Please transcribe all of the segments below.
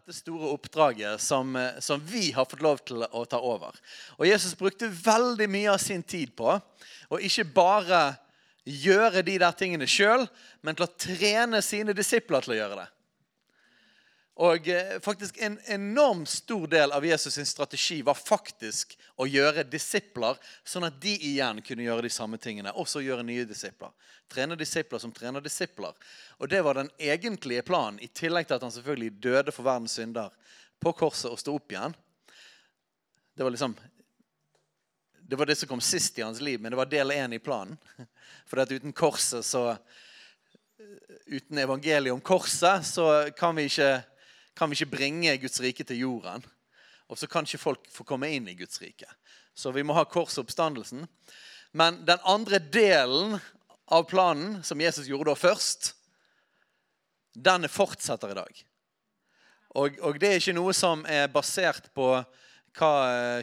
dette store oppdraget som, eh, som vi har fått lov til å ta over. Og Jesus brukte veldig mye av sin tid på å ikke bare gjøre de der tingene sjøl, men til å trene sine disipler til å gjøre det. Og eh, faktisk En enormt stor del av Jesus' sin strategi var faktisk å gjøre disipler, sånn at de igjen kunne gjøre de samme tingene. Også gjøre nye disipler. Trene disipler som trener disipler. Og Det var den egentlige planen, i tillegg til at han selvfølgelig døde for verdens synder på korset og sto opp igjen. Det var liksom det var det som kom sist i hans liv, men det var del én i planen. For at uten korset så Uten evangeliet om korset så kan vi ikke kan vi ikke bringe Guds rike til jorden. Og så kan ikke folk få komme inn i Guds rike. Så vi må ha korsoppstandelsen. Men den andre delen av planen, som Jesus gjorde da først, den fortsetter i dag. Og, og det er ikke noe som er basert på hva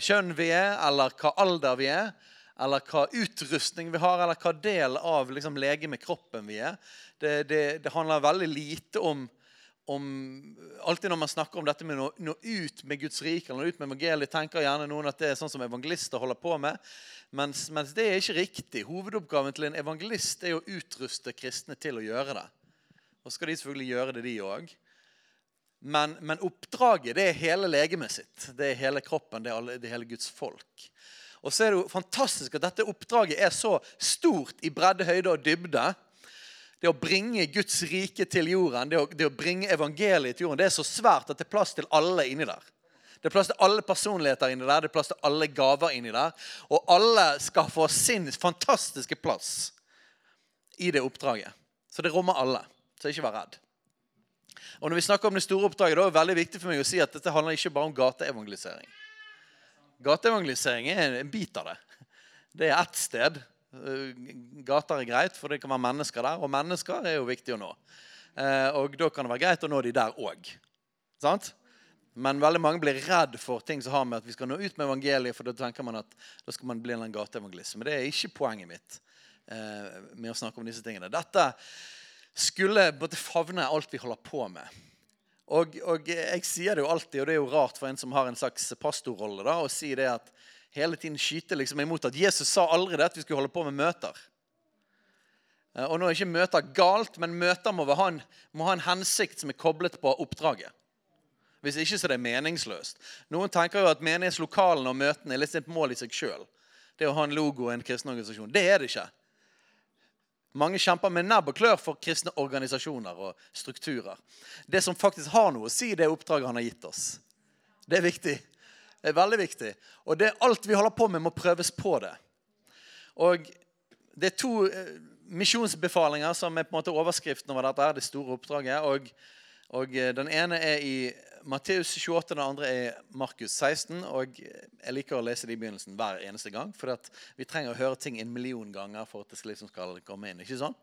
kjønn vi er, eller hva alder vi er, eller hva utrustning vi har, eller hva del av liksom, legemet kroppen vi er. Det, det, det handler veldig lite om om, alltid når man snakker om dette med å nå ut med Guds rike, eller nå ut med evangeliet, tenker gjerne noen at det er sånn som evangelister holder på med. Mens, mens, det er ikke riktig. Hovedoppgaven til en evangelist er å utruste kristne til å gjøre det. Og skal de selvfølgelig gjøre det, de òg. Men, men, oppdraget det er hele legemet sitt. Det er hele kroppen. Det er, alle, det er hele Guds folk. Og så er det jo fantastisk at dette oppdraget er så stort i bredde, høyde og dybde det å bringe Guds rike til jorden, det å, det å, bringe evangeliet til jorden, det er så svært at det er plass til alle inni der. Det er plass til alle personligheter inni der, det er plass til alle gaver inni der. Og alle skal få sin fantastiske plass i det oppdraget. Så det rommer alle. Så ikke vær redd. Og når vi snakker om det store oppdraget, da er det veldig viktig for meg å si at dette handler ikke bare om gateevangelisering. Gateevangelisering er en bit av det. Det er ett sted. Eh, gater er greit, for det kan være mennesker der. Og mennesker er jo viktig å nå. Eh, og da kan det være greit å nå de der òg. Men veldig mange blir redd for ting som har med at vi skal nå ut med evangeliet. For da tenker man at da skal man bli en gateevangelist. Men det er ikke poenget mitt eh, med å snakke om disse tingene. Dette skulle både favne alt vi holder på med. Og, og, jeg sier det jo alltid, og det er jo rart for en som har en slags pastorrolle, da, å si det at hele tiden skyter liksom imot at Jesus sa aldri det at vi skulle holde på med møter. Eh, og nå er ikke møter galt, men møter må ha, en, må ha en hensikt som er koblet på oppdraget. Hvis ikke så er det meningsløst. Noen tenker jo at menighetslokalene og møtene er litt et mål i seg sjøl. Det å ha en logo og en kristen organisasjon. Det er det ikke. Mange kjemper med nebb og klør for kristne organisasjoner og strukturer. Det som faktisk har noe å si, det er oppdraget han har gitt oss. Det er viktig. Er veldig viktig. Og det, alt vi holder på med, må prøves på det. Og det er to eh, misjonsbefalinger som er på en måte overskriften over dette, det store oppdraget. Og, og eh, Den ene er i Matteus 28, den andre er Markus 16. og Jeg liker å lese det i begynnelsen hver eneste gang. For vi trenger å høre ting en million ganger for at det liksom skal komme inn. ikke sånn?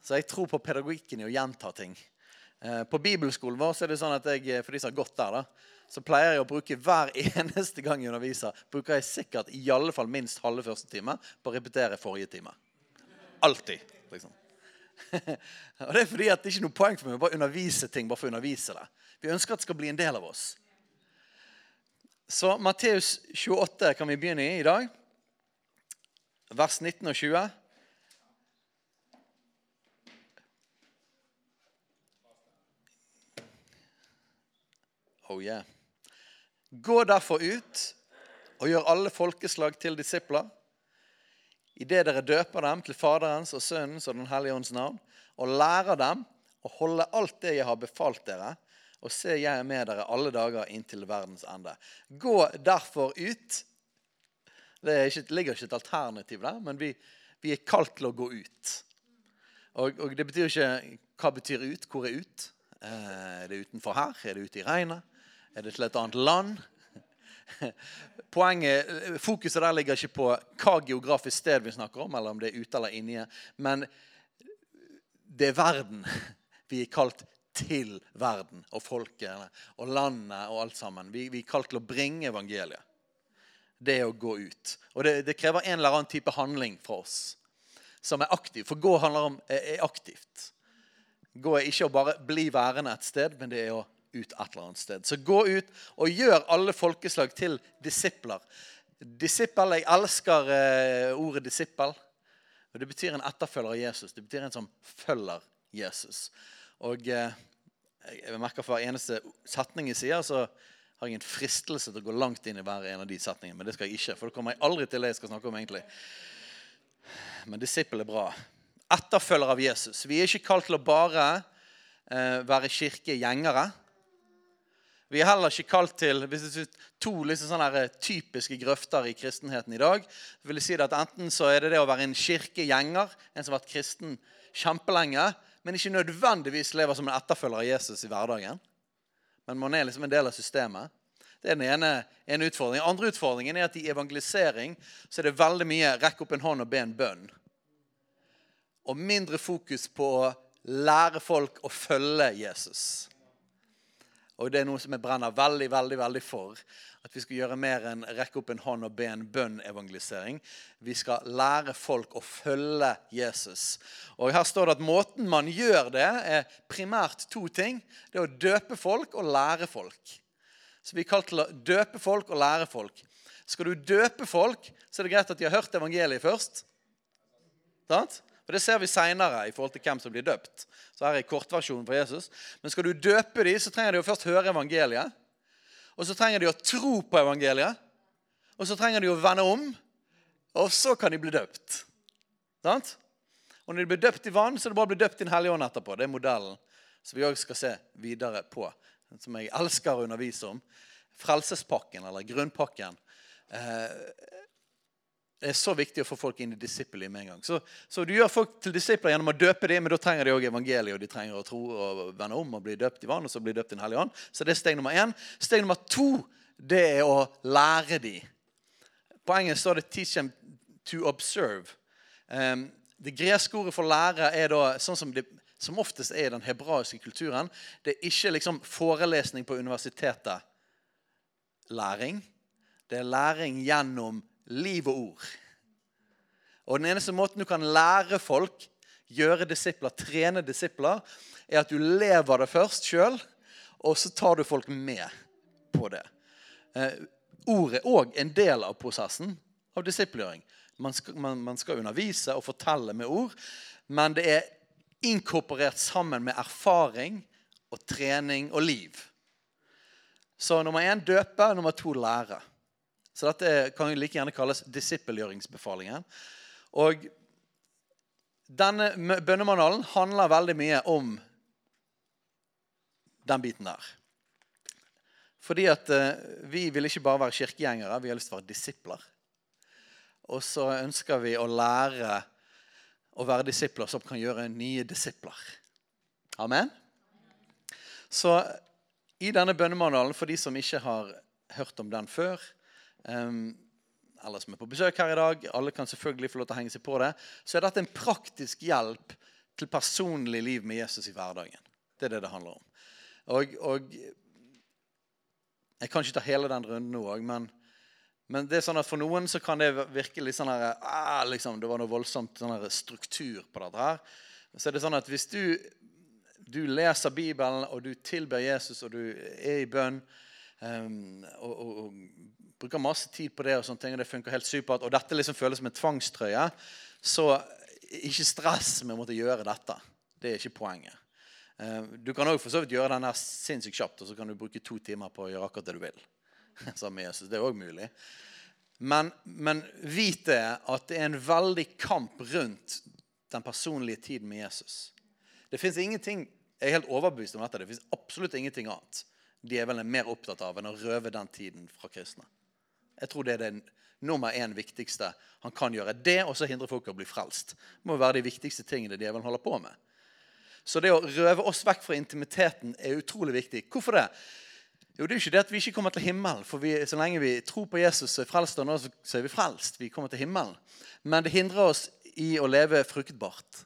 Så jeg tror på pedagogikken i å gjenta ting. Eh, på bibelskolen vår så er det sånn at jeg, for de som har gått der, da, så pleier jeg å bruke hver eneste gang jeg underviser bruker jeg sikkert i alle fall minst halve første time på å repetere forrige time. Alltid. liksom. og Det er fordi at det er noe poeng for meg å bare undervise ting bare for å undervise det. Vi ønsker at det skal bli en del av oss. Så Matteus 28 kan vi begynne i i dag. Vers 19 og 20. Oh yeah. Gå derfor ut og gjør alle folkeslag til disipler. Idet dere døper dem til Faderens og Sønnens og Den hellige ånds navn, og lærer dem å holde alt det jeg har befalt dere, og se, jeg er med dere alle dager inntil verdens ende. Gå derfor ut. Det ikke, ligger ikke et alternativ der, men vi, vi, er kalt til å gå ut. Og, og, det betyr ikke Hva betyr ut? Hvor er ut? Eh, er det utenfor her? Er det ute i regnet? Er det til et annet land? Poenget, Fokuset der ligger ikke på hva geografisk sted vi snakker om, eller om det er ute eller inni. Men det er verden. Vi er kalt til verden og folket og landet og alt sammen. Vi, vi er kalt til å bringe evangeliet. Det er å gå ut. Og det, det, krever en eller annen type handling fra oss som er aktiv. For gå handler om er, aktivt. Gå er ikke å bare bli værende et sted, men det er å ut et eller annet sted. Så gå ut og gjør alle folkeslag til disipler. Disippel, Jeg elsker eh, ordet disippel. Og Det betyr en etterfølger av Jesus. Det betyr en som følger Jesus. Og eh, jeg merker for hver eneste setning jeg sier, så har jeg en fristelse til å gå langt inn i hver en av de setningene. Men det skal jeg ikke, for det kommer jeg aldri til det jeg skal snakke om. egentlig. Men disippel er bra. Etterfølger av Jesus. Vi er ikke kalt til å bare eh, være kirkegjengere. Vi er heller ikke kalt til hvis det er to liksom sånne typiske grøfter i kristenheten i dag. Vil jeg si at Enten så er det det å være en kirkegjenger, en som har vært kristen kjempelenge, men ikke nødvendigvis lever som en etterfølger av Jesus i hverdagen. Men man er liksom en del av systemet. Det er den ene, ene utfordringen. Andre utfordringen er at i evangelisering så er det veldig mye rekk opp en hånd og be en bønn. Og mindre fokus på å lære folk å følge Jesus. Og det er noe som jeg brenner veldig veldig, veldig for. At vi skal gjøre mer enn rekke opp en hånd og be en bønn-evangelisering. Vi skal lære folk å følge Jesus. Og Her står det at måten man gjør det, er primært to ting. Det er å døpe folk og lære folk. Så vi er kalt til å døpe folk og lære folk. Skal du døpe folk, så er det greit at de har hørt evangeliet først. Sant? For Det ser vi seinere i forhold til hvem som blir døpt. Så her er kortversjonen for Jesus. Men skal du døpe dem, så trenger de å først høre evangeliet. Og så trenger de å tro på evangeliet. Og så trenger de å vende om. Og så kan de bli døpt. Sant? Og når de blir døpt i vann, så er det bare å bli døpt i Den hellige ånd etterpå. Det er modellen som vi òg skal se videre på. Som jeg elsker å undervise om. Frelsespakken, eller grunnpakken. Eh, det er så viktig å få folk inn i disippelliv med en gang. Så, så, du gjør folk til disipler gjennom å døpe dem, men da trenger de òg evangeliet, og de trenger å tro og vende om og bli døpt i vann, og så bli døpt i Den hellige ånd. Så det er steg nummer én. Steg nummer to det er å lære dem. På engelsk står det 'teach them to observe'. Um, det greske ordet for lære er da sånn som det som oftest er i den hebraiske kulturen. Det er ikke liksom forelesning på universitetet. Læring. Det er læring gjennom liv og ord. Og Den eneste måten du kan lære folk, gjøre disipler, trene disipler, er at du lever det først sjøl, og så tar du folk med på det. Eh, ordet er òg en del av prosessen av disiplgjøring. Man man, man skal undervise og fortelle med ord, men det er inkorporert sammen med erfaring og trening og liv. Så nummer én døpe, nummer to lære. Så dette kan like gjerne kalles disippelgjøringsbefalingen. Og denne bønnemanualen handler veldig mye om den biten der. Fordi at eh, vi vil ikke bare være kirkegjengere, vi har lyst til å være disipler. Og så ønsker vi å lære å være disipler som kan gjøre nye disipler. Amen? Så i denne bønnemanualen, for de som ikke har hørt om den før, um, eller som er på besøk her i dag, alle kan selvfølgelig få lov til å henge seg på det, så er dette en praktisk hjelp til personlig liv med Jesus i hverdagen. Det er det det handler om. Og, og Jeg kan ikke ta hele den runden nå òg, men, men, det er sånn at for noen så kan det virke litt sånn her, ah, liksom, Det var noe voldsomt sånn her struktur på dette her. Så er det sånn at hvis du, du leser Bibelen, og du tilber Jesus, og du er i bønn um, og, og, og bruker masse tid på det, og sånne ting, og det funker helt supert, og dette liksom føles som en tvangstrøye, så ikke stress med å måtte gjøre dette. Det er ikke poenget. Eh, Du kan òg gjøre den her sinnssykt kjapt, og så kan du bruke to timer på å gjøre akkurat det du vil. Sammen med Jesus. Det er òg mulig. Men, men vit det at det er en veldig kamp rundt den personlige tiden med Jesus. Det fins ingenting Jeg er helt overbevist om dette. Det fins absolutt ingenting annet djevelen er mer opptatt av enn å røve den tiden fra kristne. Jeg tror det er det nummer én viktigste han kan gjøre. Det og så hindre folk å bli frelst. Det må være de viktigste tingene djevelen holder på med. Så det å røve oss vekk fra intimiteten er utrolig viktig. Hvorfor det? Jo, det er jo ikke det at vi ikke kommer til himmelen. For vi, så lenge vi tror på Jesus og er frelst, og nå, så er vi frelst. Vi kommer til himmelen. Men det hindrer oss i å leve fruktbart.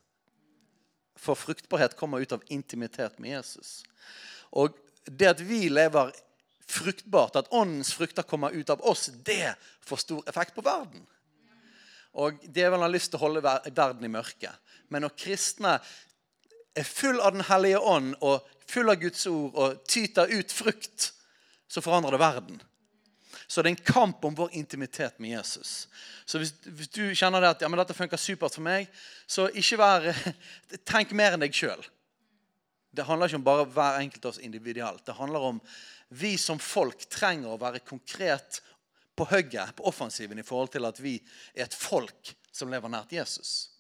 For fruktbarhet kommer ut av intimitet med Jesus. Og det at vi lever fruktbart, at åndens frukter kommer ut av oss, det får stor effekt på verden. Og djevelen har lyst til å holde verden i mørket. Men når kristne er full av Den hellige ånd og full av Guds ord og tyter ut frukt, så forandrer det verden. Så det er en kamp om vår intimitet med Jesus. Så hvis, hvis du kjenner det at ja, men dette funker supert for meg, så ikke vær, tenk mer enn deg sjøl. Det handler ikke om bare hver enkelt av oss individuelt. Det handler om vi som folk trenger å være konkret på hugget, på offensiven, i forhold til at vi er et folk som lever nært Jesus.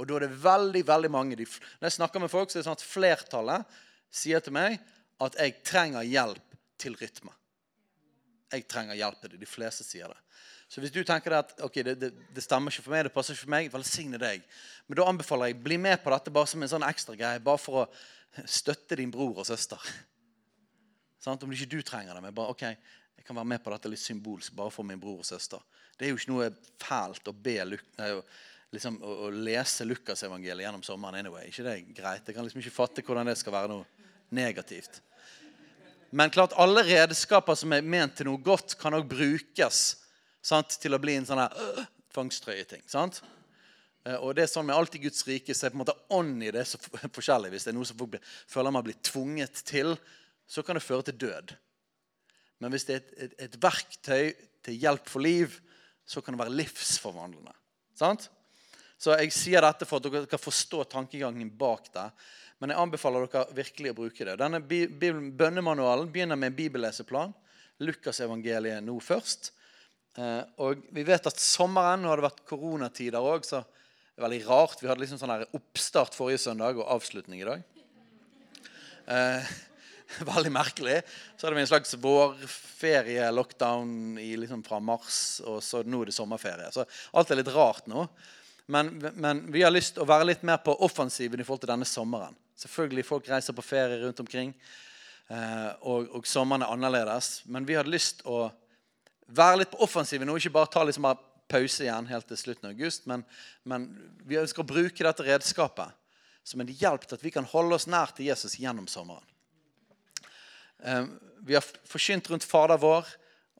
Og da er det veldig veldig mange de, Når jeg snakker med folk, så er det sånn at flertallet sier til meg at jeg trenger hjelp til rytme. Jeg trenger hjelp til det. De fleste sier det. Så hvis du tenker at ok, det, det, det stemmer ikke for meg, det passer ikke for meg, velsigne deg. Men da anbefaler jeg bli med på dette bare som en sånn ekstra greie. Bare for å støtte din bror og søster. Sant? Om ikke du trenger det. Men bare, ok, jeg kan være med på dette litt symbolsk bare for min bror og søster. Det er jo ikke noe fælt å be nei, liksom, å, å lese Lukasevangeliet gjennom sommeren anyway. Ikke det er greit? Jeg kan liksom ikke fatte hvordan det skal være noe negativt. Men klart alle redskaper som er ment til noe godt, kan òg brukes sant, til å bli en sånn her øh, tvangstrøyeting. sant? Eh, Og det er sånn med alt i Guds rike, så er på en måte ånd i det så forskjellig. Hvis det er noe som folk føler man blir tvunget til, så kan det føre til død. Men hvis det er et, et, et verktøy til hjelp for liv, så kan det være livsforvandlende. Sant? Så jeg sier dette for at dere skal forstå tankegangen bak det. Men jeg anbefaler dere virkelig å bruke det. Denne bønnemanualen begynner med en bibelleseplan. Lukasevangeliet nå først. Eh, og vi vet at sommeren, nå har det vært koronatider òg, så det er veldig rart. Vi hadde liksom sånn oppstart forrige søndag og avslutning i dag. Veldig merkelig. Så hadde vi en slags vårferie, lockdown liksom fra mars, og så nå er det sommerferie. Så alt er litt rart nå. Men, men vi har lyst til å være litt mer på offensiven i forhold til denne sommeren. Selvfølgelig, folk reiser på ferie rundt omkring, eh, og, og sommeren er annerledes. Men vi hadde lyst til å være litt på offensiven nå, ikke bare ta liksom bare pause igjen helt til slutten av august. Men, men vi ønsker å bruke dette redskapet som en hjelp til at vi kan holde oss nær til Jesus gjennom sommeren. Eh, vi har forkynt rundt Fader vår,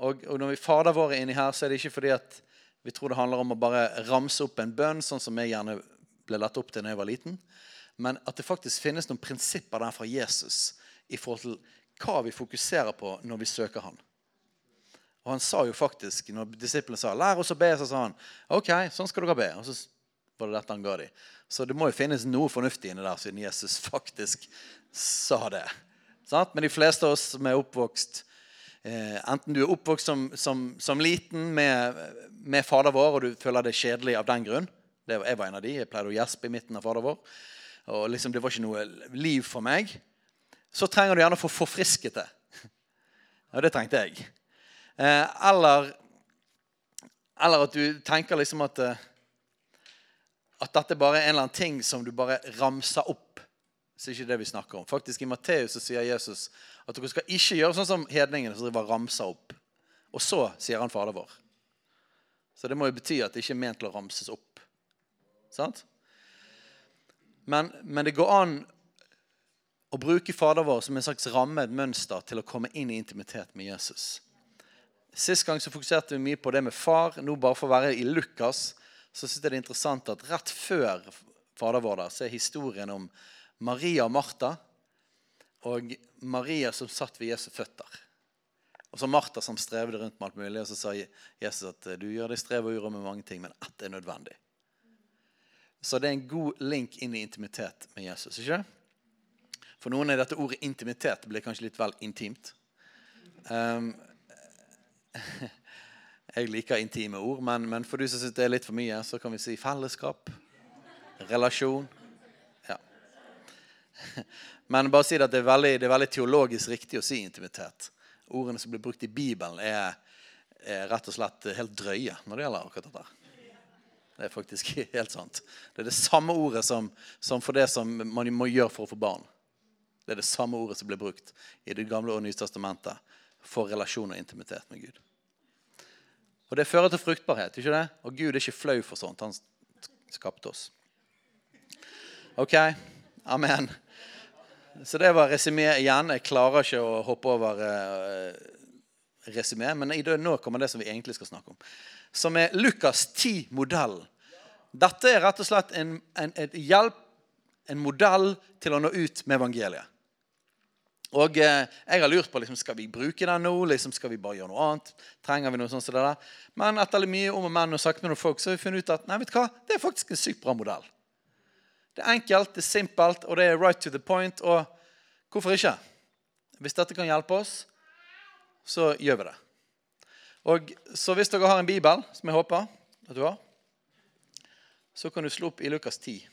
og når vi Fader vår er inni her, så er det ikke fordi at vi tror det handler om å bare ramse opp en bønn, sånn som jeg gjerne ble lett opp til da jeg var liten. Men at det faktisk finnes noen prinsipper der fra Jesus i forhold til hva vi fokuserer på når vi søker Han. Og han sa jo faktisk, når disiplene sa 'lær oss å be', så sa han 'OK, sånn skal dere be'. Og så var det dette han ga dem. Så det må jo finnes noe fornuftig inni der, siden Jesus faktisk sa det. Sant? Men de fleste av oss som er oppvokst eh, Enten du er oppvokst som, som, som liten med, med Fader vår, og du føler det kjedelig av den grunn det Jeg var en av de. Jeg pleide å gjespe i midten av Fader vår. Og liksom, det var ikke noe liv for meg. Så trenger du gjerne å få forfrisket det. Og det trengte jeg. Eh, eller, eller at du tenker liksom at eh, at dette bare er en eller annen ting som du bare ramser opp. Så er ikke det vi snakker om. Faktisk I Matteus sier Jesus at dere skal ikke gjøre sånn som hedningene som driver og ramser opp. Og så sier han Fader vår. Så det må jo bety at det ikke er ment til å ramses opp. Sant? Men, men det går an å bruke Fader vår som en slags ramme, et mønster, til å komme inn i intimitet med Jesus. Sist gang så fokuserte vi mye på det med far. Nå bare for å være i Lukas så synes jeg det er interessant at rett før Fader vår der, så er historien om Maria og Martha. Og Maria som satt ved Jesu føtter. Og så Martha som strevde rundt med alt mulig. Og så sa Jesus at du gjør deg strev og uro med mange ting, men ett er nødvendig. Så det er en god link inn i intimitet med Jesus. ikke? For noen er dette ordet intimitet blir kanskje litt vel intimt. Um, jeg liker intime ord, men, men for du som syns det er litt for mye, så kan vi si fellesskap. Relasjon. Men bare si at det er, veldig, det er veldig teologisk riktig å si intimitet. Ordene som blir brukt i Bibelen, er, er rett og slett helt drøye når det gjelder akkurat dette. Det er faktisk helt sant. Det er det samme ordet som, som for det som man må gjøre for å få barn. Det er det samme ordet som blir brukt i Det gamle og nye testamentet for relasjon og intimitet med Gud. Og det fører til fruktbarhet. ikke det? Og Gud er ikke flau for sånt. Han skapte oss. OK. Amen. Så det var resymé igjen. Jeg klarer ikke å hoppe over uh, resymé, men nå kommer det som vi egentlig skal snakke om. Som er Lukas 10-modellen. Dette er rett og slett en, en, hjelp, en modell til å nå ut med evangeliet. Og eh, jeg har lurt på liksom, skal vi bruke den nå. Liksom, skal vi bare gjøre noe annet? Trenger vi noe sånt som det der? Men etter mye om og men og sagt med noen folk, så har vi funnet ut at nei, vet du hva? det er faktisk en sykt bra modell. Det er enkelt, det er simpelt, og det er right to the point. Og hvorfor ikke? Hvis dette kan hjelpe oss, så gjør vi det. Og Så hvis dere har en bibel, som jeg håper at du har, så kan du slå opp i Lukas 10.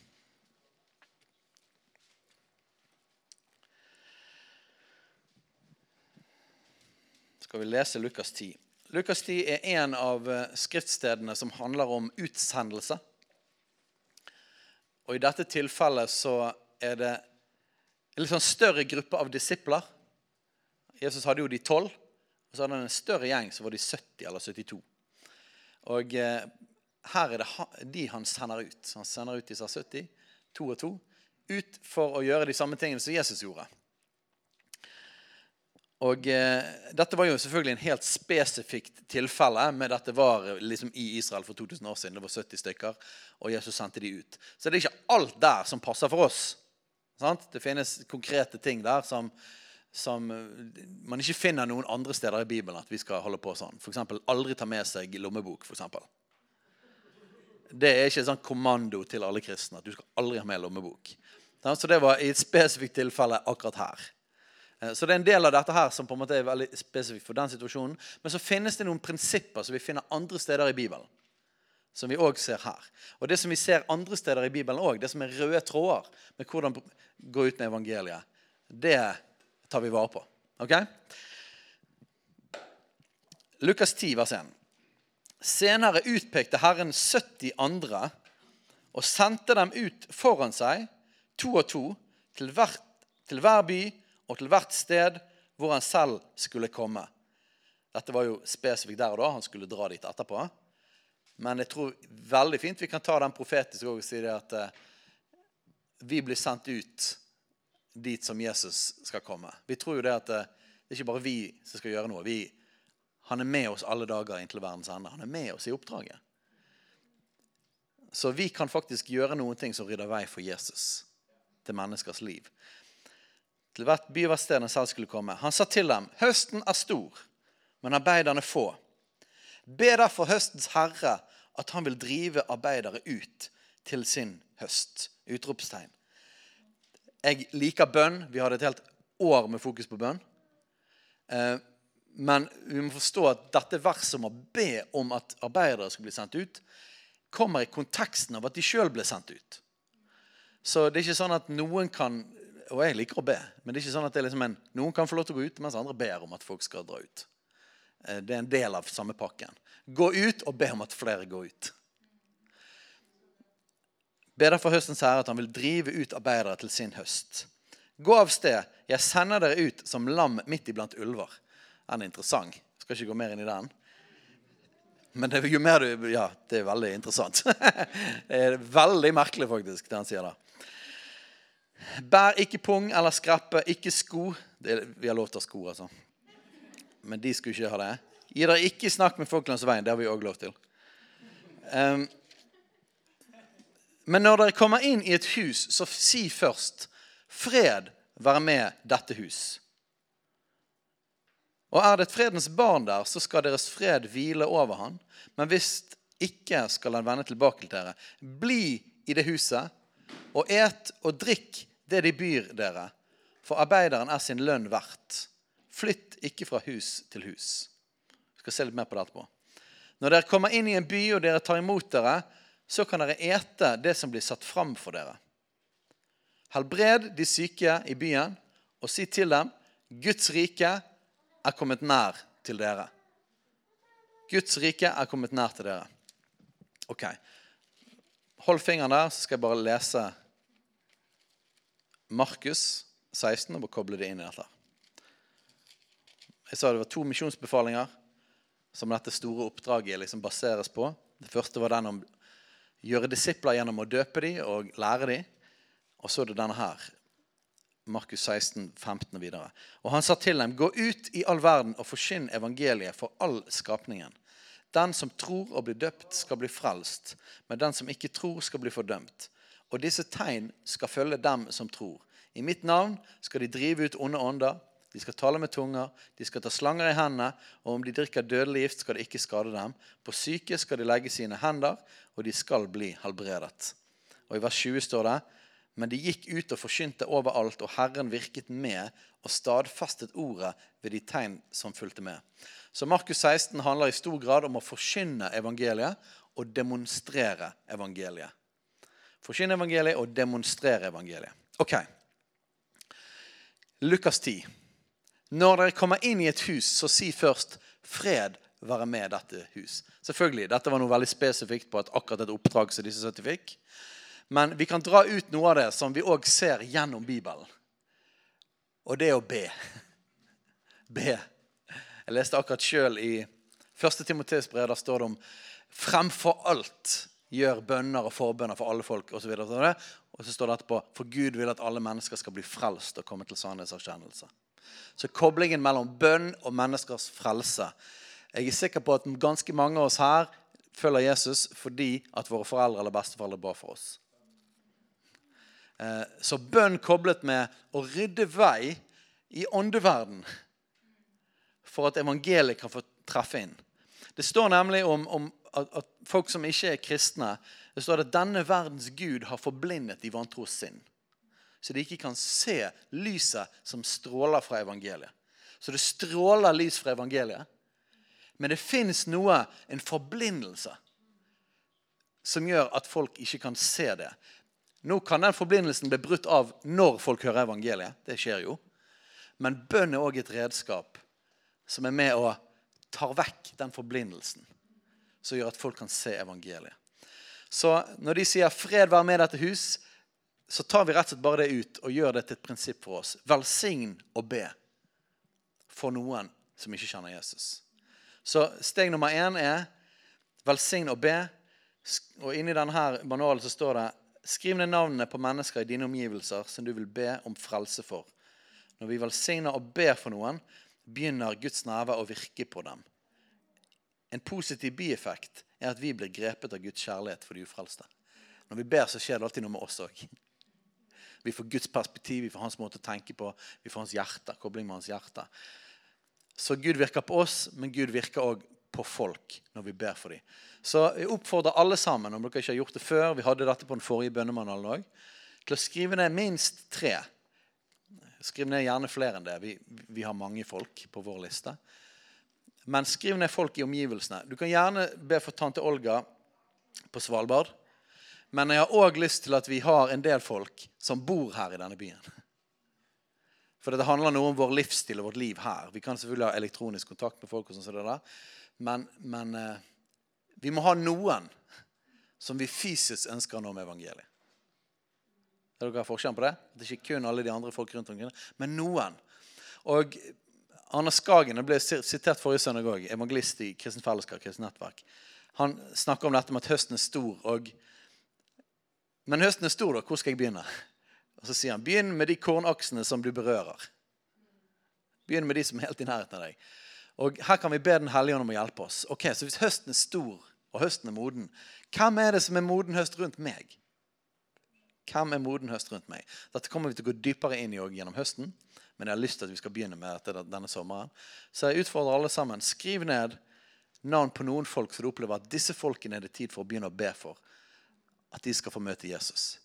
skal vi lese Lukas 10. Lukas 10 er en av eh, skriftstedene som handler om utsendelse. Og I dette tilfellet så er det en litt sånn større gruppe av disipler. Jesus hadde jo de tolv, og så hadde han en større gjeng, så var de 70 eller 72. Og eh, her er det de han sender ut. Så Han sender ut disse 70, to og to, ut for å gjøre de samme tingene som Jesus gjorde. Og eh, Dette var jo selvfølgelig en helt spesifikt tilfelle. men dette var liksom i Israel for 2000 år siden. Det var 70 stykker, og Jesus sendte de ut. Så det er ikke alt der som passer for oss. Sant? Det finnes konkrete ting der som, som, man ikke finner noen andre steder i Bibelen at vi skal holde på sånn. F.eks. aldri ta med seg lommebok. For det er ikke en sånn kommando til alle kristne at du skal aldri ha med lommebok. Så det var i et spesifikt tilfelle akkurat her. Eh, så det er en del av dette her som på en måte er veldig spesifikt for den situasjonen. Men så finnes det noen prinsipper som vi finner andre steder i Bibelen. Som vi òg ser her. Og det som vi ser andre steder i Bibelen òg, det som er røde tråder med hvordan gå ut med evangeliet, det tar vi vare på. Ok? Lukas 10, vers 1. Senere utpekte Herren 70 andre og sendte dem ut foran seg, to og to, til, hver, til hver by og til hvert sted hvor han selv skulle komme. Dette var jo spesifikt der og da. Han skulle dra dit etterpå. Men jeg tror veldig fint vi kan ta den profetiske og si det at eh, vi blir sendt ut dit som Jesus skal komme. Vi tror jo det at eh, det er ikke bare vi som skal gjøre noe. Vi, han er med oss alle dager inntil verdens ende. Han er med oss i oppdraget. Så vi kan faktisk gjøre noen ting som rydder vei for Jesus til menneskers liv til hvert by hvert sted selv skulle komme. Han sa til dem, høsten er stor, men arbeiderne få. Be derfor høstens herre at han vil drive arbeidere ut til sin høst. Utropstegn. Jeg liker bønn. Vi hadde et helt år med fokus på bønn. Eh, men vi må forstå at dette verset om å be om at arbeidere skal bli sendt ut, kommer i konteksten av at de sjøl ble sendt ut. Så det er ikke sånn at noen kan og jeg liker å be, men det er ikke sånn at det er liksom en, noen kan få lov til å gå ut, mens andre ber om at folk skal dra ut. Eh, det er en del av samme pakken. Gå ut og be om at flere går ut. Be derfor høstens herre at han vil drive ut arbeidere til sin høst. Gå av sted, jeg sender dere ut som lam midt iblant ulver. Den er interessant. Jeg skal ikke gå mer inn i den. Men det, jo mer du Ja, det er veldig interessant. det er veldig merkelig, faktisk, det han sier der. Bær ikke pung eller skrappe, ikke sko. Det, vi har lov til å ha sko, altså. Men de skulle ikke ha det. Gi dere ikke snakk med folk langs veien. Det har vi òg lov til. Um, men når dere kommer inn i et hus, så si først 'Fred være med dette hus'. Og er det et fredens barn der, så skal deres fred hvile over han. Men hvis ikke skal han vende tilbake til dere. Bli i det huset og et og drikk det de byr dere. for arbeideren er sin lønn verdt. Flytt ikke fra hus til hus. Vi skal se litt mer på det etterpå. Når dere kommer inn i en by og dere tar imot dere, så kan dere ete det som blir satt fram for dere. Helbred de syke i byen, og si til dem Guds rike er kommet nær til dere. Guds rike er kommet nær til dere. Ok. Hold fingeren der, så skal jeg bare lese Markus 16 og koble det inn i dette. Jeg sa det var to misjonsbefalinger som dette store oppdraget liksom baseres på. Det første var den om gjøre disipler gjennom å døpe dem og lære dem. Og så er det denne her. Markus 16, 15 og videre. Og han sa til dem, gå ut i all verden og forsyn evangeliet for all skapningen. Den som tror og blir døpt, skal bli frelst, men den som ikke tror, skal bli fordømt. Og disse tegn skal følge dem som tror. I mitt navn skal de drive ut onde ånder. De skal tale med tunger, de skal ta slanger i hendene, og om de drikker dødelig gift, skal det ikke skade dem. På syke skal de legge sine hender, og de skal bli helbredet. Og I vers 20 står det men de gikk ut og forkynte overalt, og Herren virket med og stadfestet ordet ved de tegn som fulgte med. Så Markus 16 handler i stor grad om å forkynne evangeliet og demonstrere evangeliet. Forkynne evangeliet og demonstrere evangeliet. Ok. Lukas 10. Når dere kommer inn i et hus, så si først 'fred være med dette hus'. Selvfølgelig, Dette var noe veldig spesifikt på et, akkurat et oppdrag som disse 70 fikk. Men vi kan dra ut noe av det som vi òg ser gjennom Bibelen. Og det er å be. Be. Jeg leste akkurat sjøl i 1. Timoteus brev. Der står det om fremfor alt gjør bønner og forbønner for alle folk osv. Og, og så står det etterpå for Gud vil at alle mennesker skal bli frelst og komme til sannhetserkjennelse. Så koblingen mellom bønn og menneskers frelse Jeg er sikker på at ganske mange av oss her følger Jesus fordi at våre foreldre eller besteforeldre ba for oss. Eh, så bønn koblet med å rydde vei i åndeverden for at evangeliet kan få treffe inn. Det står nemlig om, om at, at, folk som ikke er kristne, det står at denne verdens gud har forblindet de vantros sinn. Så de ikke kan se lyset som stråler fra evangeliet. Så det stråler lys fra evangeliet. Men det fins noe, en forblindelse, som gjør at folk ikke kan se det. Nå kan den forblindelsen bli brutt av når folk hører evangeliet. Det skjer jo. Men bønn er òg et redskap som er med og tar vekk den forblindelsen. Som gjør at folk kan se evangeliet. Så når de sier 'fred være med dette hus', så tar vi rett og slett bare det ut og gjør det til et prinsipp for oss. Velsign og be for noen som ikke kjenner Jesus. Så steg nummer én er velsign og be. Og inni denne manualen så står det Skriv ned navnene på mennesker i dine omgivelser som du vil be om frelse for. Når vi velsigner og ber for noen, begynner Guds nærvær å virke på dem. En positiv bieffekt er at vi blir grepet av Guds kjærlighet for de ufrelste. Når vi ber, så skjer det alltid noe med oss òg. Vi får Guds perspektiv, vi får hans måte å tenke på, vi får hans hjerte, kobling med hans hjerte. Så Gud virker på oss, men Gud virker òg på folk når vi ber for dem. Så jeg oppfordrer alle sammen, om dere ikke har gjort det før, vi hadde dette på den forrige bønnemanualen òg, til å skrive ned minst tre. Skriv ned gjerne flere enn det. Vi, vi, har mange folk på vår liste. Men skriv ned folk i omgivelsene. Du kan gjerne be for tante Olga på Svalbard. Men jeg har òg lyst til at vi har en del folk som bor her i denne byen. For det handler noe om vår livsstil og vårt liv her. Vi kan selvfølgelig ha elektronisk kontakt med folk. og sånt. Men, men eh, vi må ha noen som vi fysisk ønsker å nå med evangeliet. Er dere forskjellen på det? Det er ikke kun alle de andre folk rundt omkring, men noen. Og Arne Skagen ble sitert forrige søndag òg, evangelist i Kristent Fellesskap, Kristent Nettverk. Han snakker om dette med at høsten er stor. Og, men høsten er stor, da. Hvor skal jeg begynne? Og Så sier han begynn med de kornaksene som du berører. Begynn med de som er helt i nærheten av deg. Og Her kan vi be Den hellige ånd om å hjelpe oss. Ok, Så hvis høsten er stor, og høsten er moden, hvem er det som er moden høst rundt meg? Hvem er moden høst rundt meg? Dette kommer vi til å gå dypere inn i gjennom høsten. Men jeg har lyst til at vi skal begynne med dette denne sommeren. Så jeg utfordrer alle sammen. Skriv ned navn på noen folk så du opplever at disse folkene er det tid for å begynne å be for. At de skal få møte Jesus.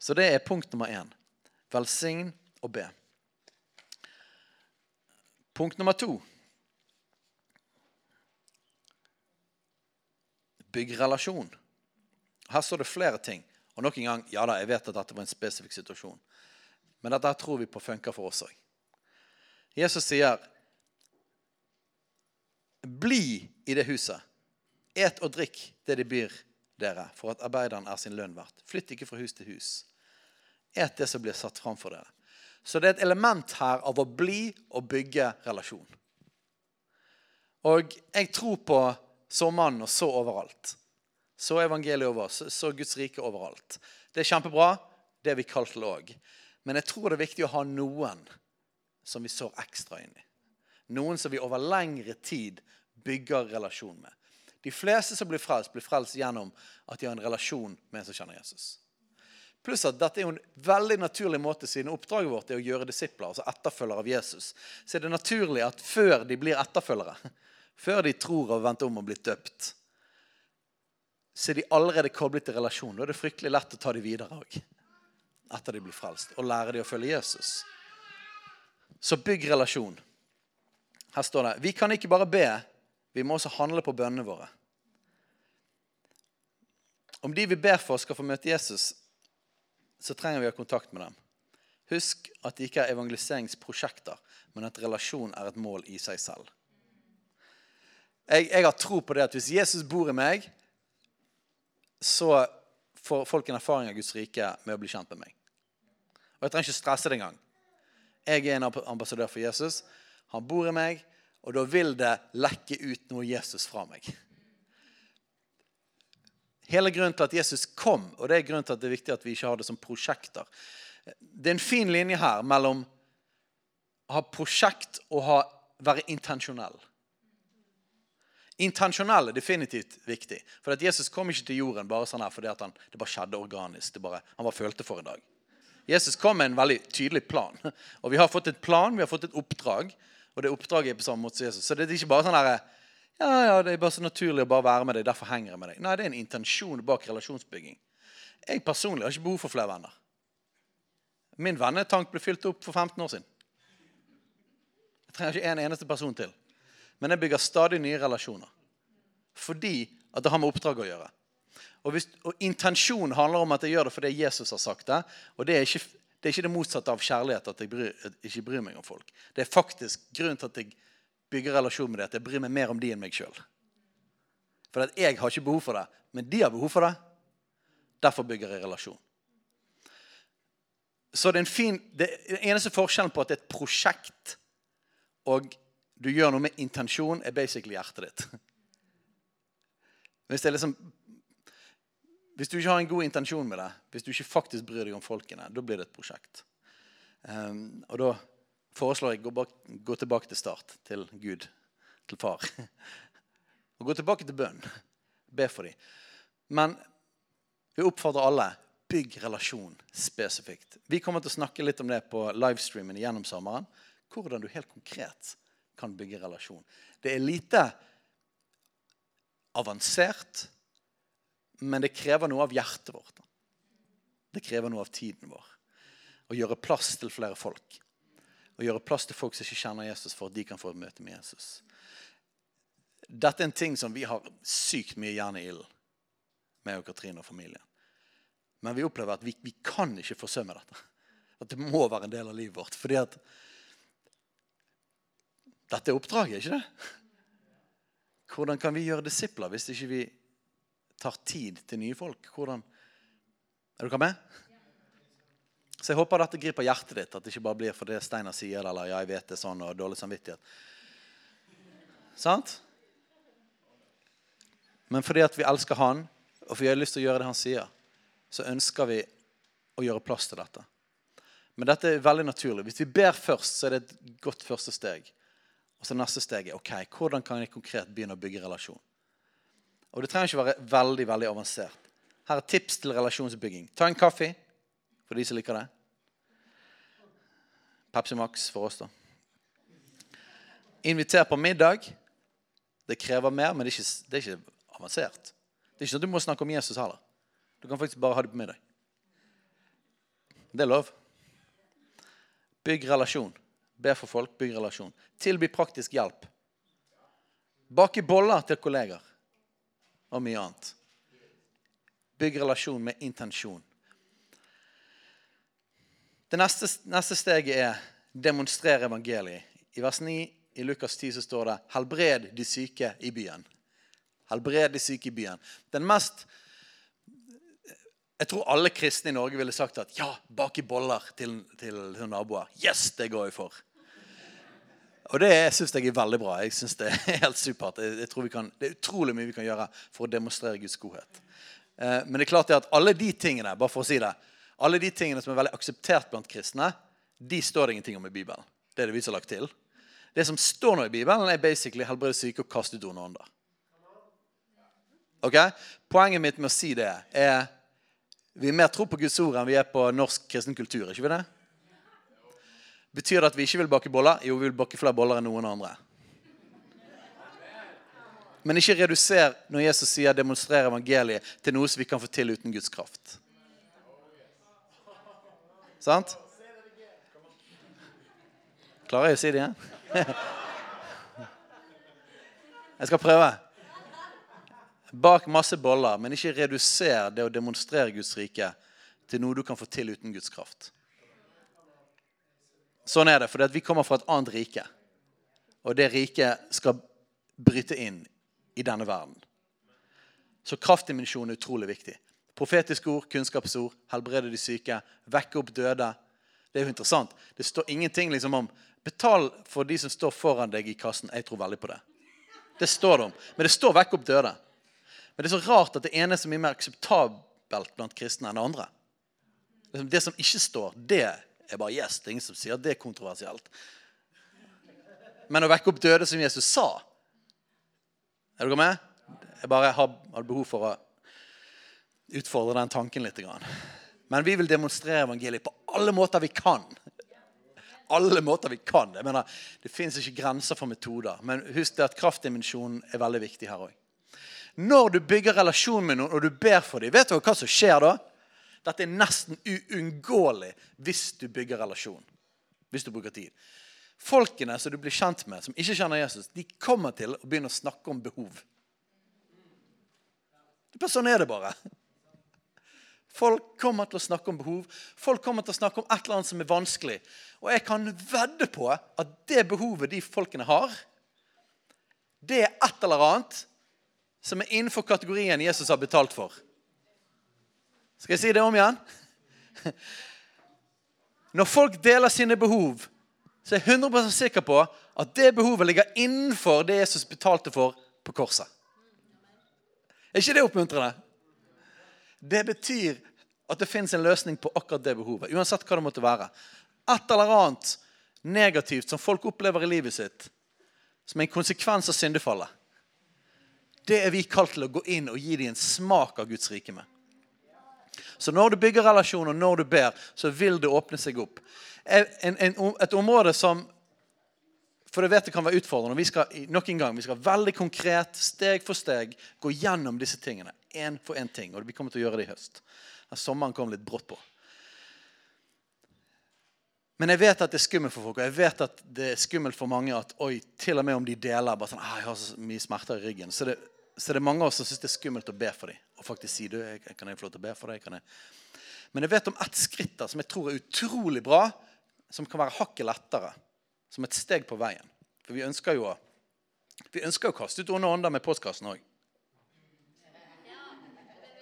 Så det er punkt nummer én. Velsign og be. Punkt nummer to. Bygg relasjon. Her står det flere ting. Og nok en gang, ja da, jeg vet at dette var en spesifikk situasjon. Men dette tror vi på funker for oss òg. Jesus sier, 'Bli i det huset. Et og drikk det de byr dere, for at arbeideren er sin lønn verdt.' Flytt ikke fra hus til hus. Et det som blir satt fram for dere. Så det er et element her av å bli og bygge relasjon. Og jeg tror på sommeren og så overalt. Så evangeliet over, så, så Guds rike overalt. Det er kjempebra. Det er vi kalt til òg. Men jeg tror det er viktig å ha noen som vi sår ekstra inn i. Noen som vi over lengre tid bygger relasjon med. De fleste som blir frelst, blir frelst gjennom at de har en relasjon med en som kjenner Jesus. Pluss at dette er jo en veldig naturlig måte siden oppdraget vårt er å gjøre disipler, altså etterfølgere av Jesus. Så er det naturlig at før de blir etterfølgere, før de tror og venter om å bli døpt, så er de allerede koblet til relasjon. Da er det fryktelig lett å ta dem videre òg. Etter de blir frelst. Og lære dem å følge Jesus. Så bygg relasjon. Her står det vi kan ikke bare be, vi må også handle på bønnene våre. Om de vi ber for, skal få møte Jesus, så trenger vi å ha kontakt med dem. Husk at det ikke er evangeliseringsprosjekter, men at relasjon er et mål i seg selv. Jeg, jeg har tro på det at hvis Jesus bor i meg, så får folk en erfaring av Guds rike med å bli kjent med meg. Og jeg trenger ikke stresse det engang. Jeg er en ambassadør for Jesus. Han bor i meg, og da vil det lekke ut noe Jesus fra meg. Hele grunnen til at Jesus kom, og det er grunnen til at det er viktig at vi ikke har det som prosjekter Det er en fin linje her mellom å ha prosjekt og å være intensjonell. Intensjonell er definitivt viktig. For at Jesus kom ikke til jorden bare sånn her fordi han, det bare skjedde organisk. Bare, han bare følte for en dag. Jesus kom med en veldig tydelig plan. Og vi har fått et plan, vi har fått et oppdrag. Og det oppdraget er på samme måte som Jesus. Så det er ikke bare sånn her, ja, ja, det er bare så naturlig å bare være med deg, derfor henger jeg med deg. Nei, det er en intensjon bak relasjonsbygging. Jeg personlig har ikke behov for flere venner. Min vennetank ble fylt opp for 15 år siden. Jeg trenger ikke en eneste person til. Men jeg bygger stadig nye relasjoner. Fordi at det har med oppdrag å gjøre. Og, hvis, og Intensjonen handler om at jeg gjør det fordi Jesus har sagt det. Og det er ikke det, er ikke det motsatte av kjærlighet at jeg, bryr, at jeg ikke bryr meg om folk. Det er faktisk grunnen til at jeg bygger relasjon med det, at jeg bryr meg mer om de enn meg sjøl. For at jeg har ikke behov for det, men de har behov for det. Derfor bygger jeg relasjon. Så det er en fin, det eneste forskjellen på at det er et prosjekt og du gjør noe med intensjon, er basically hjertet ditt. Hvis, liksom, hvis, du ikke har en god intensjon med det, hvis du ikke faktisk bryr deg om folkene, da blir det et prosjekt. Um, og da foreslår jeg å gå, gå, tilbake til start, til Gud, til far. og gå tilbake til bønn. Be for dem. Men vi oppfordrer alle bygg relasjon spesifikt. Vi kommer til å snakke litt om det på livestreamen gjennom sommeren. Hvordan du helt konkret kan bygge relasjon. Det er lite avansert, men det krever noe av hjertet vårt. Det krever noe av tiden vår. Å gjøre plass til flere folk. Å gjøre plass til folk som ikke kjenner Jesus, for at de kan få et møte med Jesus. Dette er en ting som vi har sykt mye jern i ilden med Katrine og familien. Men vi opplever at vi, vi kan ikke forsømme dette. At det må være en del av livet vårt. fordi at dette er oppdraget, ikke det? Hvordan kan vi gjøre disipler hvis ikke vi tar tid til nye folk? Hvordan Er dere med? Så jeg håper dette griper hjertet ditt, at det ikke bare blir for det Steinar sier eller ja, jeg vet det sånn, og dårlig samvittighet. Sant? Men fordi at vi elsker Han, og fordi vi har lyst til å gjøre det Han sier, så ønsker vi å gjøre plass til dette. Men dette er veldig naturlig. Hvis vi ber først, så er det et godt første steg. Og så neste steg er ok, hvordan kan jeg konkret begynne å bygge relasjon. Og det trenger ikke være veldig veldig avansert. Her er tips til relasjonsbygging. Ta en kaffe for de som liker det. Pepsi Max for oss, da. Inviter på middag. Det krever mer, men det er, ikke, det er ikke avansert. Det er ikke sånn at du må snakke om Jesus heller. Du kan faktisk bare ha det på middag. Det er lov. Bygg relasjon. Be for folk, bygg relasjon. Tilby praktisk hjelp. Bake boller til kolleger. Og mye annet. Bygg relasjon med intensjon. Det neste, neste steget er demonstrere evangeliet. I vers 9 i Lukas 10 så står det 'helbred de syke i byen'. Helbred de syke i byen. Den mest Jeg tror alle kristne i Norge ville sagt at ja, bake boller til, til, til naboer. Yes, det går jeg for. Og det syns jeg er veldig bra. Jeg synes Det er helt supert. Jeg, tror kan, Det er utrolig mye vi kan gjøre for å demonstrere Guds godhet. Eh, men det er klart at alle de tingene bare for å si det, alle de tingene som er veldig akseptert blant kristne, de står det ingenting om i Bibelen. Det er det vi som har lagt til. Det som står nå i Bibelen, er basically helbrede syke og kaste ut onde ånder. Okay? Poenget mitt med å si det er vi er mer tro på Guds ord enn vi er på norsk kristen kultur. ikke vi det? Betyr det at vi ikke vil bake boller? Jo, vi vil bake flere boller enn noen andre. Men ikke reduser når Jesus sier 'demonstrer evangeliet' til noe som vi kan få til uten Guds kraft. Sant? Klarer jeg å si det igjen? Jeg skal prøve. Bak masse boller, men ikke reduser det å demonstrere Guds rike til noe du kan få til uten Guds kraft. Sånn er det, for vi kommer fra et annet rike. Og det riket skal bryte inn i denne verden. Så kraftdimensjonen er utrolig viktig. Profetiske ord, kunnskapsord, helbrede de syke, vekke opp døde. Det er jo interessant. Det står ingenting liksom om Betal for de som står foran deg i kassen. Jeg tror veldig på det. Det står det om. Men det står 'vekk opp døde'. Men det er så rart at det ene er så mye mer akseptabelt blant kristne enn det andre. Det som ikke står, det bare. Det er ingen som sier at det er kontroversielt. Men å vekke opp døde, som Jesus sa Er dere med? Jeg bare har behov for å utfordre den tanken litt. Men vi vil demonstrere evangeliet på alle måter vi kan alle måter vi kan. Jeg mener, Det fins ikke grenser for metoder. Men husk det at kraftdimensjonen er veldig viktig her òg. Når du bygger relasjon med noen og du ber for dem, vet du hva som skjer da? Dette er nesten uunngåelig hvis du bygger relasjon. Hvis du bruker tid. Folkene som du blir kjent med, som ikke kjenner Jesus, de kommer til å begynne å snakke om behov. Sånn er det bare. Folk kommer til å snakke om behov. Folk kommer til å snakke om et eller annet som er vanskelig. Og jeg kan vedde på at det behovet de folkene har, det er et eller annet som er innenfor kategorien Jesus har betalt for. Skal jeg si det om igjen? Når folk deler sine behov, så er jeg 100% sikker på at det behovet ligger innenfor det Jesus betalte for på korset. Er ikke det oppmuntrende? Det betyr at det fins en løsning på akkurat det behovet. Uansett hva det måtte være. Et eller annet negativt som folk opplever i livet sitt, som er en konsekvens av syndefallet. Det er vi kalt til å gå inn og gi dem en smak av Guds rike med. Så når du bygger relasjoner, når du ber, så vil det åpne seg opp. En, en, et område som For jeg vet det kan være utfordrende. Vi skal nok en gang, vi skal veldig konkret, steg for steg, gå gjennom disse tingene én for én ting. Og vi kommer til å gjøre det i høst. Sommeren kom litt brått på. Men jeg vet at det er skummelt for folk, og jeg vet at det er skummelt for mange at oi, til og med om de deler bare sånn, ah, jeg har så mye smerter i ryggen, så det, så det er mange av oss som syns det er skummelt å be for dem. Og faktisk si du, kan jeg få lov til å be for deg? Jeg? Men jeg vet om ett skritt der som jeg tror er utrolig bra, som kan være hakket lettere. Som et steg på veien. For vi ønsker jo, vi ønsker å kaste ut onde ånder med postkassen òg.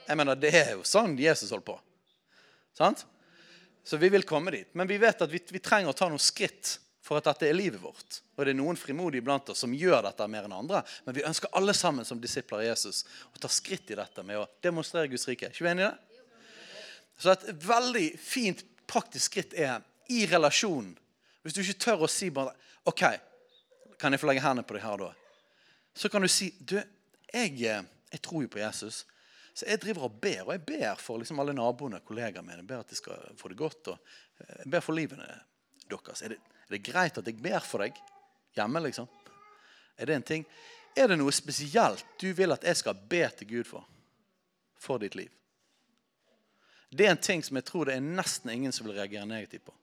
Jeg mener, Det er jo sånn Jesus holdt på. Sant? Så vi vil komme dit. Men vi vet at vi, vi, trenger å ta noen skritt for at dette er livet vårt. Og det er noen frimodige blant oss som gjør dette mer enn andre. Men vi ønsker alle sammen som disipler av Jesus å ta skritt i dette med å demonstrere Guds rike. ikke vi enige i det? Så et veldig fint, praktisk skritt er i relasjonen Hvis du ikke tør å si bare OK, kan jeg få legge hendene på deg her da? Så kan du si du, jeg, eh, jeg tror jo på Jesus. Så jeg driver og ber, og jeg ber for liksom alle naboene og kollegaene mine. Jeg ber at de skal få det godt. og eh, Jeg ber for livene deres. Er det, er det greit at jeg ber for deg hjemme? liksom? Er det en ting? Er det noe spesielt du vil at jeg skal be til Gud for? For ditt liv? Det er en ting som jeg tror det er nesten ingen som vil reagere negativt på.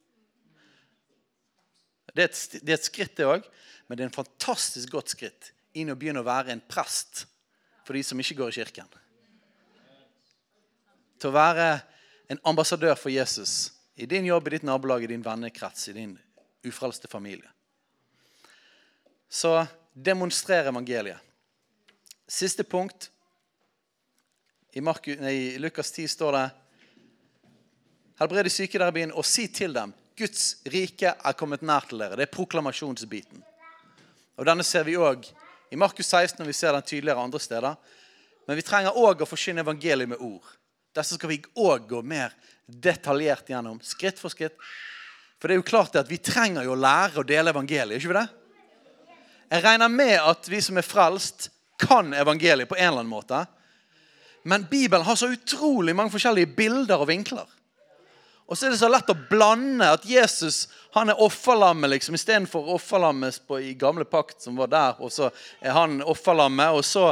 Det er et, det er et skritt, det òg, men det er en fantastisk godt skritt inn å begynne å være en prest for de som ikke går i kirken. Til å være en ambassadør for Jesus i din jobb, i ditt nabolag, i din vennekrets, i din ufrelste familie. Så demonstrer evangeliet. Siste punkt. I, Marku, nei, Lukas 10 står det Helbred de syke der i byen, og si til dem Guds rike er kommet nær til dere. Det er proklamasjonsbiten. Og Denne ser vi òg i Markus 16, og vi ser den tydeligere andre steder. Men vi trenger òg å forsyne evangeliet med ord. Dette skal vi òg gå mer detaljert gjennom, skritt for skritt. For det er jo klart at vi trenger jo å lære å dele evangeliet. ikke vi det? Jeg regner med at vi som er frelst, kan evangeliet på en eller annen måte. Men Bibelen har så utrolig mange forskjellige bilder og vinkler. Og så er det så lett å blande at Jesus han er offerlammet liksom, istedenfor offerlammet i gamle pakt, som var der. Og så er han offerlammet, og så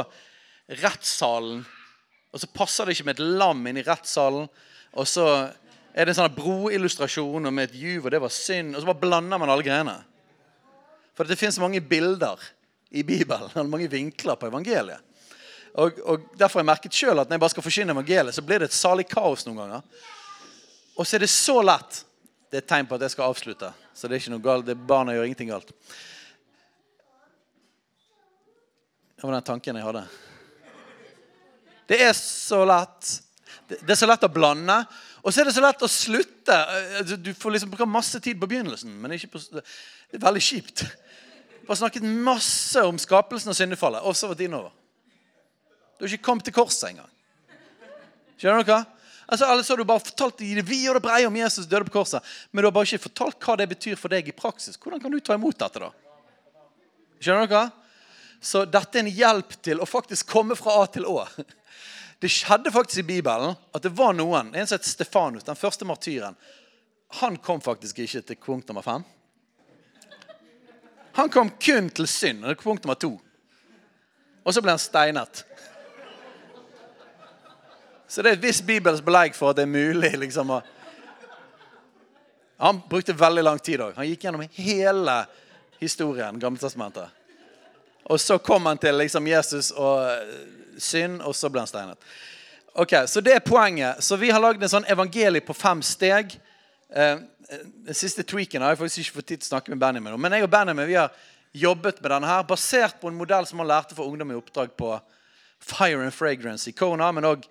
rettssalen. Og så passer det ikke med et lam inn i rettssalen. Og så er det en sånn broillustrasjon med et juv, og det var synd. Og så bare blander man alle greiene. For det finnes mange bilder i Bibelen, mange vinkler på evangeliet. Og, og Derfor har jeg merket selv at når jeg bare skal forsyne evangeliet, så blir det et salig kaos noen ganger. Og så er det så lett. Det er et tegn på at jeg skal avslutte. Så det er ikke noe galt. Det Barna gjør ingenting galt. Det var den tanken jeg hadde. Det er så lett. Det er så lett å blande. Og så er det så lett å slutte. Altså, Du får liksom bruke masse tid på begynnelsen, men på Det er veldig kjipt. Du har snakket masse om skapelsen og syndefallet, og så var tiden over. Du har ikke kommet til korset engang. Skjønner dere? Altså, Eller så har du bare fortalt i det vide og det breie om Jesus døde på korset, men du har bare ikke fortalt hva det betyr for deg i praksis. Hvordan kan du ta imot dette, da? Skjønner dere? Så dette er en hjelp til å faktisk komme fra A til Å. Det skjedde faktisk i Bibelen at det var noen En som het Stefanus, den første martyren. Han kom faktisk ikke til punkt nummer fem. Han kom kun til synd. og Det er punkt nummer to. Og så ble han steinet. Så det er et visst bibelsk belegg for at det er mulig liksom Han brukte veldig lang tid òg. Han gikk gjennom hele historien, Gammeltestamentet. Og så kom han til liksom Jesus og eh, synd, og så ble han steinet. Ok, Så det er poenget. Så vi har lagd en sånn evangelie på fem steg. Eh, den siste tweaken har jeg faktisk ikke fått tid til å snakke med Benjamin om. Men jeg og Benjamin vi har jobbet med denne her, basert på en modell som han lærte for ungdom i oppdrag på Fire and Fragrance i Kona, men òg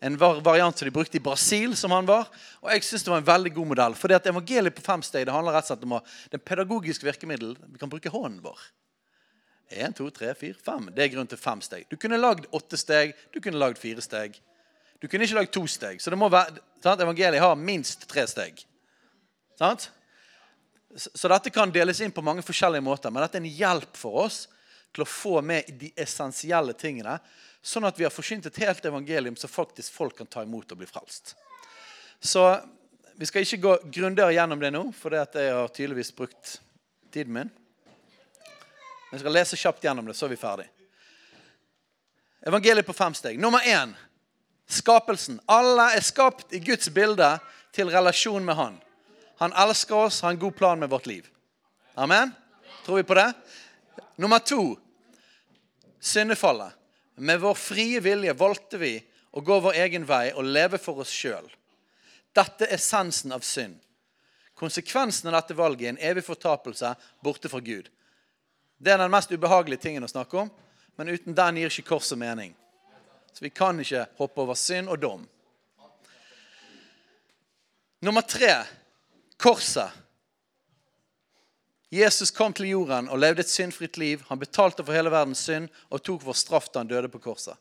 en variant som de brukte i Brasil, som han var. Og jeg synes det var en veldig god modell. For evangeliet på fem steg det handler rett og slett om å, det pedagogiske virkemiddel. Vi kan bruke hånden vår. Én, to, tre, fire, fem. Det er grunn til fem steg. Du kunne lagd åtte steg, du kunne lagd fire steg. Du kunne ikke lagd to steg. Så det må være, sant? evangeliet har minst tre steg. Sant? Så dette kan deles inn på mange forskjellige måter, men dette er en hjelp for oss til å få med de essensielle tingene, sånn at vi har forsynt et helt evangelium så faktisk folk kan ta imot og bli frelst. Så vi skal ikke gå grundigere gjennom det nå, for det at jeg har tydeligvis brukt tiden min. Jeg skal lese kjapt gjennom det, så er vi ferdig. Evangeliet på fem steg. Nummer én skapelsen. Alle er skapt i Guds bilde til relasjon med Han. Han elsker oss, har en god plan med vårt liv. Amen? Tror vi på det? Nummer to syndefallet. Med vår frie vilje valgte vi å gå vår egen vei og leve for oss sjøl. Dette er essensen av synd. Konsekvensen av dette valget er en evig fortapelse borte fra Gud. Det er den mest ubehagelige tingen å snakke om, men uten den gir ikke korset mening. Så vi kan ikke hoppe over synd og dom. Nummer tre korset. Jesus kom til jorden og levde et syndfritt liv. Han betalte for hele verdens synd og tok vår straff da han døde på korset.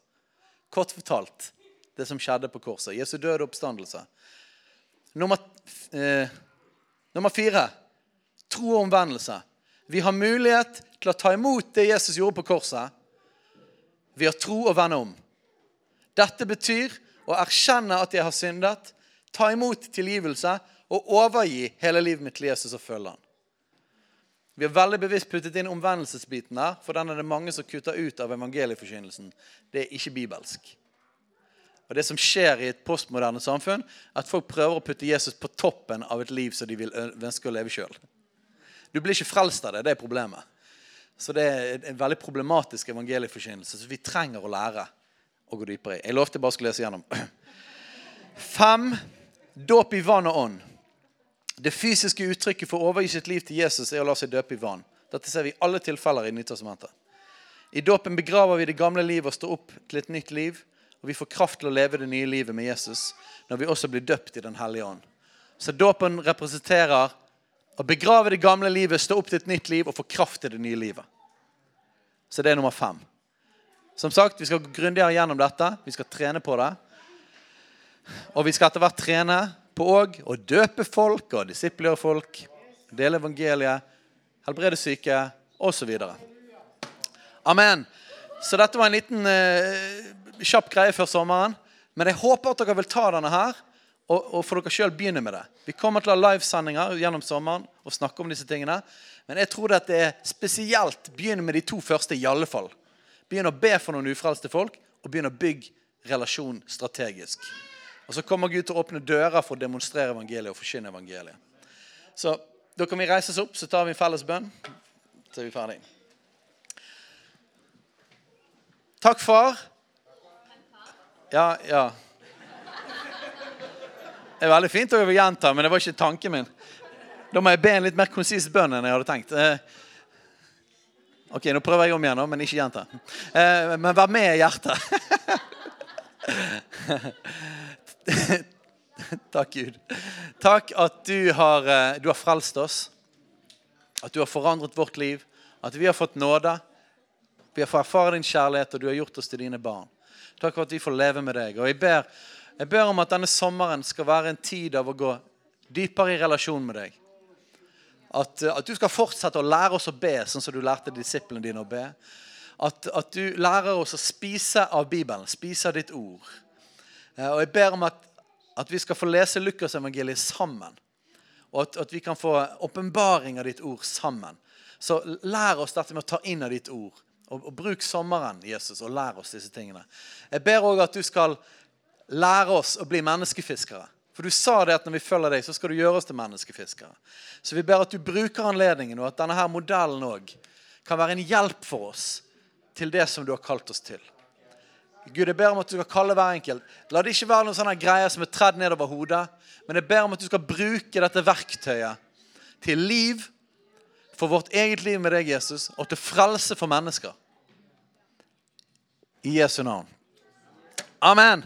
Kort fortalt det som skjedde på korset. Jesu døde oppstandelse. Nummer, eh, nummer fire tro og omvendelse. Vi har mulighet til å ta imot det Jesus gjorde på korset, ved å tro og vende om. Dette betyr å erkjenne at jeg har syndet, ta imot tilgivelse og overgi hele livet mitt til Jesus og følge han. Vi har veldig bevisst puttet inn omvendelsesbiten der, for den er det mange som kutter ut av evangelieforkynnelsen. Det er ikke bibelsk. Og Det som skjer i et postmoderne samfunn, er at folk prøver å putte Jesus på toppen av et liv som de vil ønske å leve sjøl. Du blir ikke frelst av det. Det er problemet. Så det er en veldig problematisk evangelieforkynnelse som vi trenger å lære å gå dypere i. Jeg lovte jeg bare skulle lese gjennom. Fem. Dåp i vann og ånd. Det fysiske uttrykket for å overgi sitt liv til Jesus er å la seg døpe i vann. Dette ser vi i alle tilfeller i Nyttårsmentet. I dåpen begraver vi det gamle livet og står opp til et nytt liv. Og vi får kraft til å leve det nye livet med Jesus når vi også blir døpt i Den hellige ånd. Så dåpen representerer å begrave det gamle livet, stå opp til et nytt liv og få kraft til det nye livet. Så det er nummer fem. Som sagt, Vi skal gå grundigere gjennom dette. Vi skal trene på det. Og vi skal etter hvert trene på òg å døpe folk og disiplere folk, dele evangeliet, helbrede syke osv. Amen. Så dette var en liten eh, kjapp greie før sommeren. Men jeg håper at dere vil ta denne her og, og for dere sjøl begynne med det. Vi kommer til å ha livesendinger gjennom sommeren og snakke om disse tingene. Men jeg tror det er spesielt begynne med de to første i alle fall. Begynn å be for noen ufrelste folk, og begynn å bygge relasjon strategisk. Og så kommer Gud til å åpne dører for å demonstrere evangeliet og forkynne evangeliet. Så da kan vi reise oss opp, så tar vi en felles bønn. Så er vi ferdig. Takk, far. Ja, ja. Det er veldig fint å gjenta, men det var ikke tanken min. Da må jeg be en litt mer konsis bønn enn jeg hadde tenkt. Eh, ok, nå prøver jeg om igjen, men ikke gjenta. Eh, men vær med i hjertet. Takk, Gud. Takk at du har, eh, du har frelst oss. At du har forandret vårt liv. At vi har fått nåde. Vi har fått erfare din kjærlighet, og du har gjort oss til dine barn. Takk for at vi får leve med deg. Og jeg ber jeg ber om at denne sommeren skal være en tid av å gå dypere i relasjon med deg. At, at, du skal fortsette å lære oss å be, sånn som du lærte disiplene dine å be. At, at du lærer oss å spise av Bibelen, spise av ditt ord. Eh, og jeg ber om at, at vi skal få lese Lukasevangeliet sammen. Og at, at vi kan få åpenbaring av ditt ord sammen. Så lær oss dette med å ta inn av ditt ord. Og, og Bruk sommeren Jesus, og lær oss disse tingene. Jeg ber òg at du skal lære oss å bli menneskefiskere. For du sa det at når vi følger deg, så skal du gjøre oss til menneskefiskere. Så vi ber at du bruker anledningen, og at denne her modellen òg kan være en hjelp for oss til det som du har kalt oss til. Gud, jeg ber om at du skal kalle hver enkelt. La det ikke være noen sånne greier som er tredd nedover hodet, men jeg ber om at du skal bruke dette verktøyet til liv for vårt eget liv med deg, Jesus, og til frelse for mennesker. I Jesu navn. Amen.